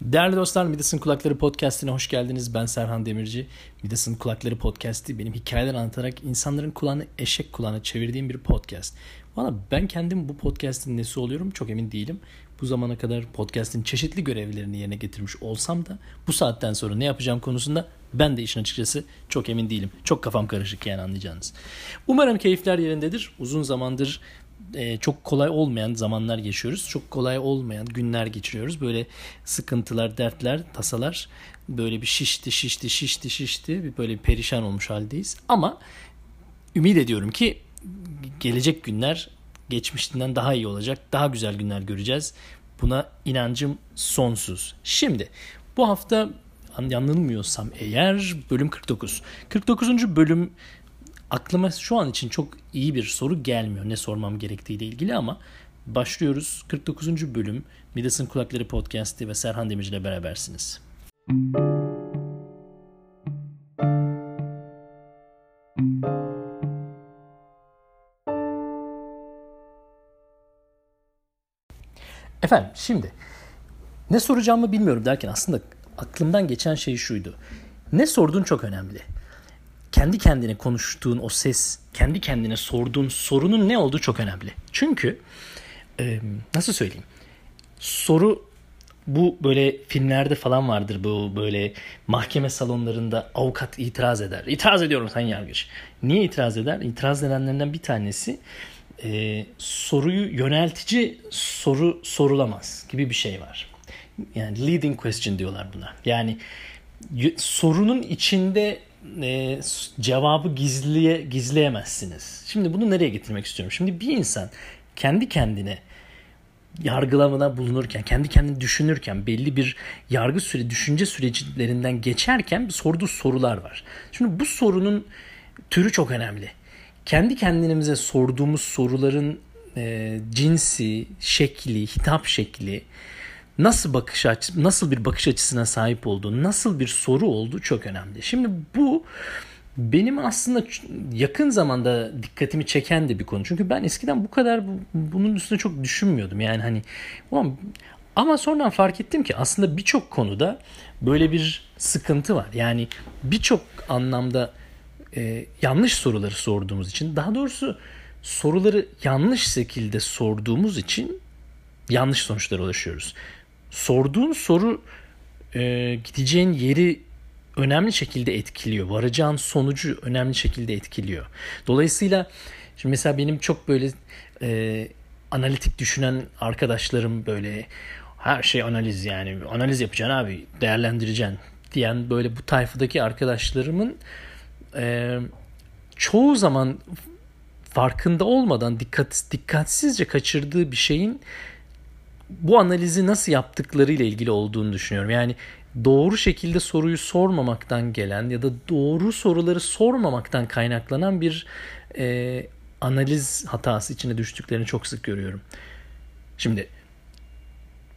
Değerli dostlar Midas'ın Kulakları Podcast'ine hoş geldiniz. Ben Serhan Demirci. Midas'ın Kulakları Podcast'i benim hikayeler anlatarak insanların kulağını eşek kulağına çevirdiğim bir podcast. Valla ben kendim bu podcast'in nesi oluyorum çok emin değilim. Bu zamana kadar podcast'in çeşitli görevlerini yerine getirmiş olsam da bu saatten sonra ne yapacağım konusunda ben de işin açıkçası çok emin değilim. Çok kafam karışık yani anlayacağınız. Umarım keyifler yerindedir. Uzun zamandır e, çok kolay olmayan zamanlar geçiyoruz. Çok kolay olmayan günler geçiriyoruz. Böyle sıkıntılar, dertler, tasalar böyle bir şişti, şişti, şişti, şişti. Bir böyle bir perişan olmuş haldeyiz. Ama ümit ediyorum ki gelecek günler geçmişinden daha iyi olacak. Daha güzel günler göreceğiz. Buna inancım sonsuz. Şimdi bu hafta yanılmıyorsam eğer bölüm 49. 49. bölüm aklıma şu an için çok iyi bir soru gelmiyor ne sormam gerektiğiyle ilgili ama başlıyoruz. 49. bölüm Midas'ın Kulakları Podcast'i ve Serhan Demirci ile berabersiniz. Efendim şimdi ne soracağımı bilmiyorum derken aslında aklımdan geçen şey şuydu. Ne sorduğun çok önemli kendi kendine konuştuğun o ses, kendi kendine sorduğun sorunun ne olduğu çok önemli. Çünkü e, nasıl söyleyeyim? Soru bu böyle filmlerde falan vardır bu böyle mahkeme salonlarında avukat itiraz eder. İtiraz ediyorum sen yargıç. Niye itiraz eder? İtiraz edenlerinden bir tanesi e, soruyu yöneltici soru sorulamaz gibi bir şey var. Yani leading question diyorlar buna. Yani sorunun içinde e, cevabı gizliye gizleyemezsiniz. Şimdi bunu nereye getirmek istiyorum? Şimdi bir insan kendi kendine yargılamada bulunurken, kendi kendini düşünürken, belli bir yargı süre, düşünce süreçlerinden geçerken sorduğu sorular var. Şimdi bu sorunun türü çok önemli. Kendi kendimize sorduğumuz soruların e, cinsi, şekli, hitap şekli, nasıl bakış açı, nasıl bir bakış açısına sahip olduğu, nasıl bir soru olduğu çok önemli. Şimdi bu benim aslında yakın zamanda dikkatimi çeken de bir konu. Çünkü ben eskiden bu kadar bunun üstüne çok düşünmüyordum. Yani hani ama sonradan fark ettim ki aslında birçok konuda böyle bir sıkıntı var. Yani birçok anlamda e, yanlış soruları sorduğumuz için, daha doğrusu soruları yanlış şekilde sorduğumuz için yanlış sonuçlara ulaşıyoruz sorduğun soru e, gideceğin yeri önemli şekilde etkiliyor. Varacağın sonucu önemli şekilde etkiliyor. Dolayısıyla şimdi mesela benim çok böyle e, analitik düşünen arkadaşlarım böyle her şey analiz yani analiz yapacaksın abi değerlendireceksin diyen böyle bu tayfadaki arkadaşlarımın e, çoğu zaman farkında olmadan dikkat dikkatsizce kaçırdığı bir şeyin bu analizi nasıl yaptıkları ile ilgili olduğunu düşünüyorum. Yani doğru şekilde soruyu sormamaktan gelen ya da doğru soruları sormamaktan kaynaklanan bir e, analiz hatası içine düştüklerini çok sık görüyorum. Şimdi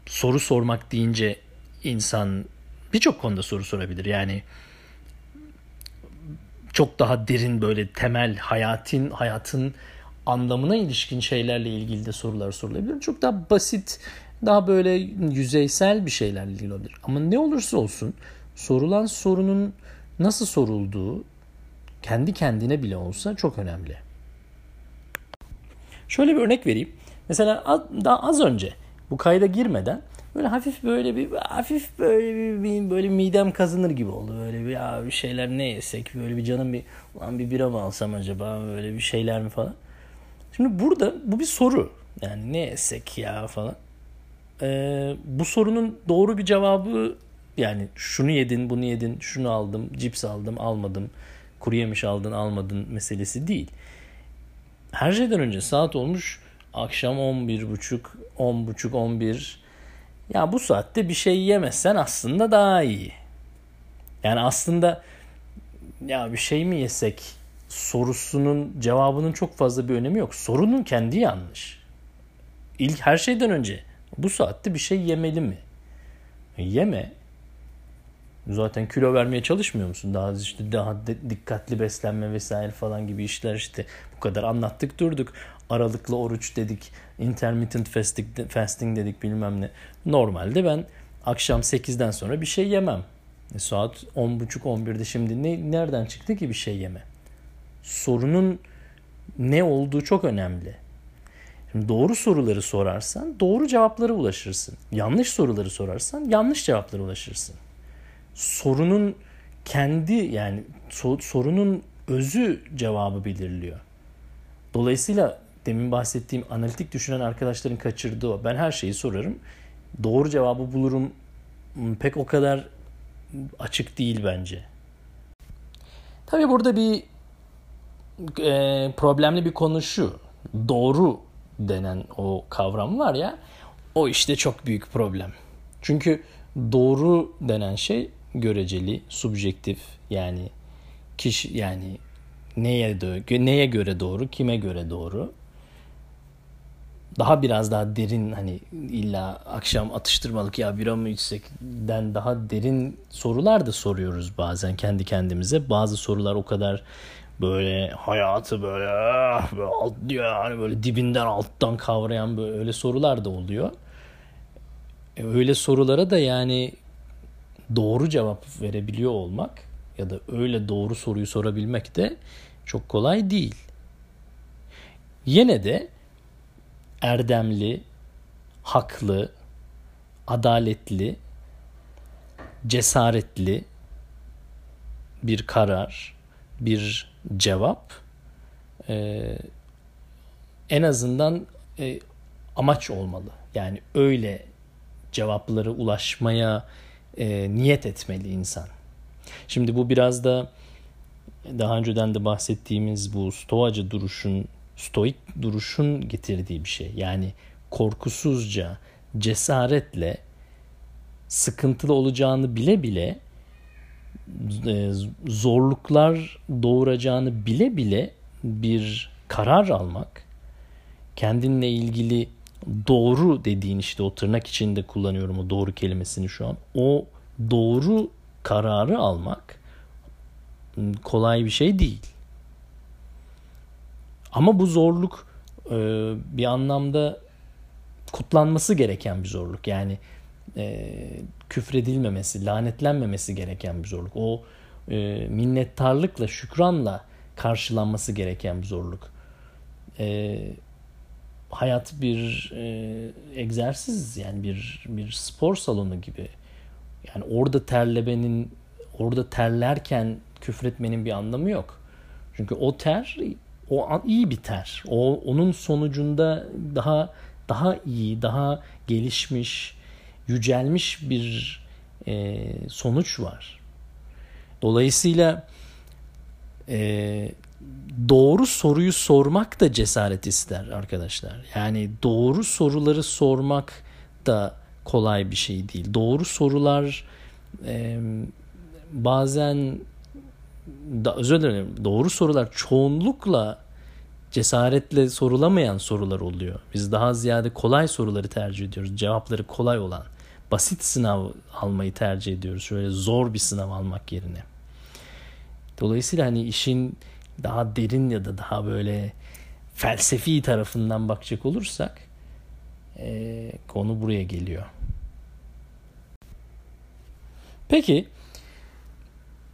soru sormak deyince insan birçok konuda soru sorabilir. Yani çok daha derin böyle temel hayatın hayatın anlamına ilişkin şeylerle ilgili de sorular sorulabilir. Çok daha basit daha böyle yüzeysel bir şeylerle ilgili olabilir. Ama ne olursa olsun sorulan sorunun nasıl sorulduğu kendi kendine bile olsa çok önemli. Şöyle bir örnek vereyim. Mesela daha az önce bu kayda girmeden böyle hafif böyle bir hafif böyle bir, bir böyle midem kazınır gibi oldu. Böyle bir ya bir şeyler ne yesek böyle bir canım bir ulan bir bira mı alsam acaba böyle bir şeyler mi falan. Şimdi burada bu bir soru. Yani ne yesek ya falan e, bu sorunun doğru bir cevabı yani şunu yedin, bunu yedin, şunu aldım, cips aldım, almadım, kuru yemiş aldın, almadın meselesi değil. Her şeyden önce saat olmuş akşam 11.30, 10.30, 11. Ya bu saatte bir şey yemezsen aslında daha iyi. Yani aslında ya bir şey mi yesek sorusunun cevabının çok fazla bir önemi yok. Sorunun kendi yanlış. İlk her şeyden önce bu saatte bir şey yemeli mi? Yeme. Zaten kilo vermeye çalışmıyor musun? Daha işte daha dikkatli beslenme vesaire falan gibi işler işte bu kadar anlattık durduk. Aralıklı oruç dedik, intermittent fasting, fasting dedik bilmem ne. Normalde ben akşam 8'den sonra bir şey yemem. E, saat 10.30-11'de şimdi ne, nereden çıktı ki bir şey yeme? Sorunun ne olduğu çok önemli. Şimdi doğru soruları sorarsan doğru cevaplara ulaşırsın. Yanlış soruları sorarsan yanlış cevaplara ulaşırsın. Sorunun kendi yani sorunun özü cevabı belirliyor. Dolayısıyla demin bahsettiğim analitik düşünen arkadaşların kaçırdığı o. Ben her şeyi sorarım. Doğru cevabı bulurum. Pek o kadar açık değil bence. Tabii burada bir e, problemli bir konu şu. Doğru denen o kavram var ya o işte çok büyük problem. Çünkü doğru denen şey göreceli, subjektif yani kişi yani neye neye göre doğru, kime göre doğru. Daha biraz daha derin hani illa akşam atıştırmalık ya bira mı içsekden daha derin sorular da soruyoruz bazen kendi kendimize. Bazı sorular o kadar böyle hayatı böyle, ah, böyle alt yani böyle dibinden alttan kavrayan böyle öyle sorular da oluyor. E, öyle sorulara da yani doğru cevap verebiliyor olmak ya da öyle doğru soruyu sorabilmek de çok kolay değil. Yine de erdemli, haklı, adaletli, cesaretli bir karar, bir cevap e, en azından e, amaç olmalı. Yani öyle cevaplara ulaşmaya e, niyet etmeli insan. Şimdi bu biraz da daha önceden de bahsettiğimiz bu stoacı duruşun, stoik duruşun getirdiği bir şey. Yani korkusuzca, cesaretle sıkıntılı olacağını bile bile zorluklar doğuracağını bile bile bir karar almak, kendinle ilgili doğru dediğin işte o tırnak içinde kullanıyorum o doğru kelimesini şu an. O doğru kararı almak kolay bir şey değil. Ama bu zorluk e, bir anlamda kutlanması gereken bir zorluk. Yani e, küfredilmemesi, lanetlenmemesi gereken bir zorluk. O e, minnettarlıkla, şükranla karşılanması gereken bir zorluk. E, hayat bir e, egzersiz yani bir bir spor salonu gibi. Yani orada terlemenin, orada terlerken küfretmenin bir anlamı yok. Çünkü o ter o iyi bir ter. O onun sonucunda daha daha iyi, daha gelişmiş, yücelmiş bir e, sonuç var. Dolayısıyla e, doğru soruyu sormak da cesaret ister arkadaşlar. Yani doğru soruları sormak da kolay bir şey değil. Doğru sorular e, bazen da, özür dilerim doğru sorular çoğunlukla cesaretle sorulamayan sorular oluyor. Biz daha ziyade kolay soruları tercih ediyoruz. Cevapları kolay olan. Basit sınav almayı tercih ediyoruz. Şöyle zor bir sınav almak yerine. Dolayısıyla hani işin daha derin ya da daha böyle felsefi tarafından bakacak olursak e, konu buraya geliyor. Peki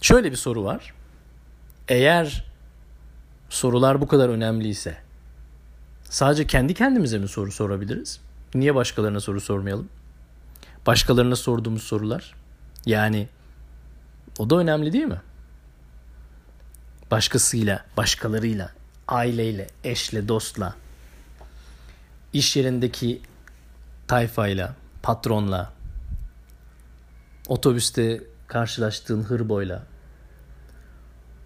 şöyle bir soru var. Eğer sorular bu kadar önemliyse sadece kendi kendimize mi soru sorabiliriz? Niye başkalarına soru sormayalım? Başkalarına sorduğumuz sorular. Yani o da önemli değil mi? Başkasıyla, başkalarıyla, aileyle, eşle, dostla, iş yerindeki tayfayla, patronla, otobüste karşılaştığın hırboyla,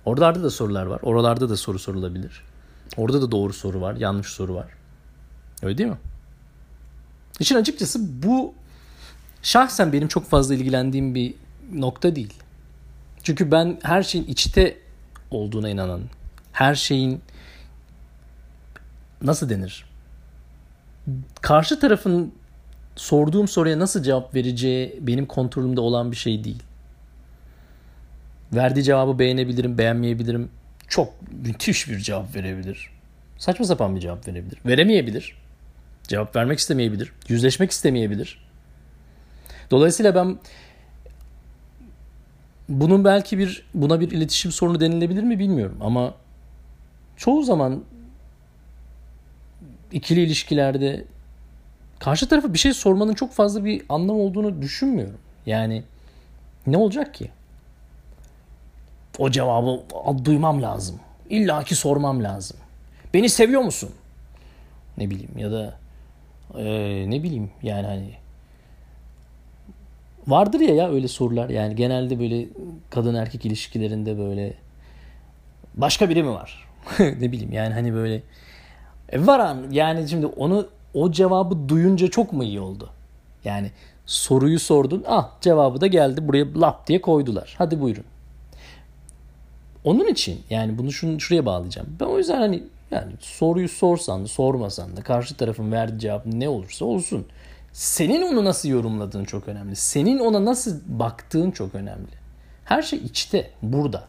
Oralarda da sorular var. Oralarda da soru sorulabilir. Orada da doğru soru var, yanlış soru var. Öyle değil mi? İşin açıkçası bu şahsen benim çok fazla ilgilendiğim bir nokta değil. Çünkü ben her şeyin içte olduğuna inanan, her şeyin nasıl denir? Karşı tarafın sorduğum soruya nasıl cevap vereceği benim kontrolümde olan bir şey değil. Verdiği cevabı beğenebilirim, beğenmeyebilirim. Çok müthiş bir cevap verebilir. Saçma sapan bir cevap verebilir. Veremeyebilir. Cevap vermek istemeyebilir. Yüzleşmek istemeyebilir. Dolayısıyla ben bunun belki bir buna bir iletişim sorunu denilebilir mi bilmiyorum ama çoğu zaman ikili ilişkilerde karşı tarafa bir şey sormanın çok fazla bir anlam olduğunu düşünmüyorum. Yani ne olacak ki? O cevabı duymam lazım. İlla ki sormam lazım. Beni seviyor musun? Ne bileyim ya da e, ne bileyim yani hani vardır ya ya öyle sorular yani genelde böyle kadın erkek ilişkilerinde böyle başka biri mi var? ne bileyim yani hani böyle e var an yani şimdi onu o cevabı duyunca çok mu iyi oldu? Yani soruyu sordun ah cevabı da geldi buraya lap diye koydular. Hadi buyurun. Onun için yani bunu şunu şuraya bağlayacağım. Ben o yüzden hani yani soruyu sorsan da sormasan da karşı tarafın verdiği cevap ne olursa olsun. Senin onu nasıl yorumladığın çok önemli. Senin ona nasıl baktığın çok önemli. Her şey içte, burada.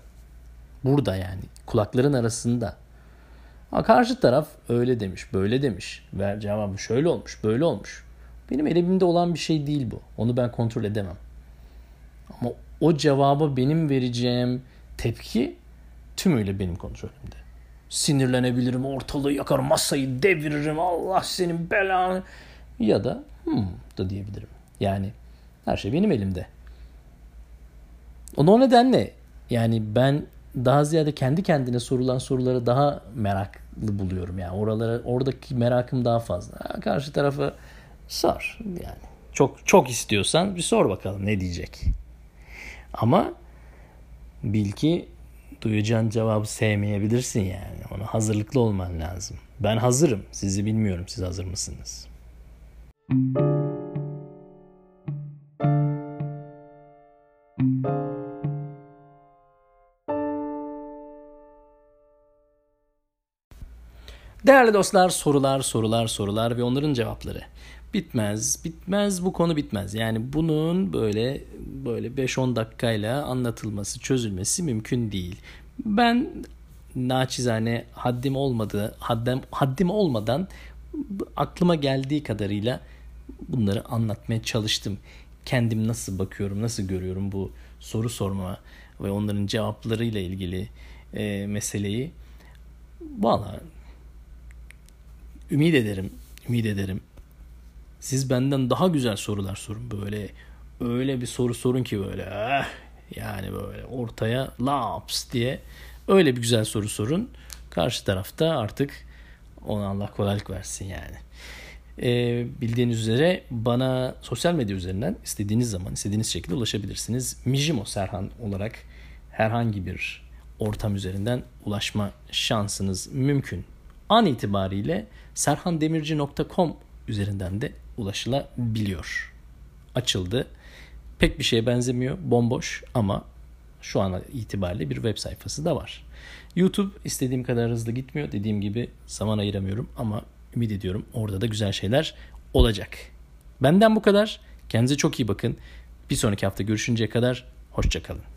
Burada yani kulakların arasında. Ha, karşı taraf öyle demiş, böyle demiş. Ver cevabı şöyle olmuş, böyle olmuş. Benim elimde olan bir şey değil bu. Onu ben kontrol edemem. Ama o cevaba benim vereceğim tepki tümüyle benim kontrolümde. Sinirlenebilirim, ortalığı yakarım, masayı deviririm, Allah senin belanı. Ya da hmm da diyebilirim. Yani her şey benim elimde. O nedenle yani ben daha ziyade kendi kendine sorulan soruları daha meraklı buluyorum. Yani oralara oradaki merakım daha fazla. karşı tarafa sor yani. Çok çok istiyorsan bir sor bakalım ne diyecek. Ama bil ki duyacağın cevabı sevmeyebilirsin yani. Ona hazırlıklı olman lazım. Ben hazırım. Sizi bilmiyorum. Siz hazır mısınız? Değerli dostlar sorular sorular sorular ve onların cevapları. Bitmez, bitmez bu konu bitmez. Yani bunun böyle böyle 5-10 dakikayla anlatılması, çözülmesi mümkün değil. Ben naçizane haddim olmadı, haddim, haddim olmadan aklıma geldiği kadarıyla bunları anlatmaya çalıştım. Kendim nasıl bakıyorum, nasıl görüyorum bu soru sorma ve onların cevaplarıyla ilgili e, meseleyi. Valla ümit ederim, ümit ederim. Siz benden daha güzel sorular sorun böyle. Öyle bir soru sorun ki böyle eh, yani böyle ortaya laps diye öyle bir güzel soru sorun. Karşı tarafta artık ona Allah kolaylık versin yani. Ee, bildiğiniz üzere bana sosyal medya üzerinden istediğiniz zaman istediğiniz şekilde ulaşabilirsiniz. Mijimo Serhan olarak herhangi bir ortam üzerinden ulaşma şansınız mümkün. An itibariyle serhandemirci.com üzerinden de ulaşılabiliyor. Açıldı. Pek bir şeye benzemiyor. Bomboş ama şu an itibariyle bir web sayfası da var. YouTube istediğim kadar hızlı gitmiyor. Dediğim gibi zaman ayıramıyorum ama ümit ediyorum orada da güzel şeyler olacak. Benden bu kadar. Kendinize çok iyi bakın. Bir sonraki hafta görüşünceye kadar hoşçakalın.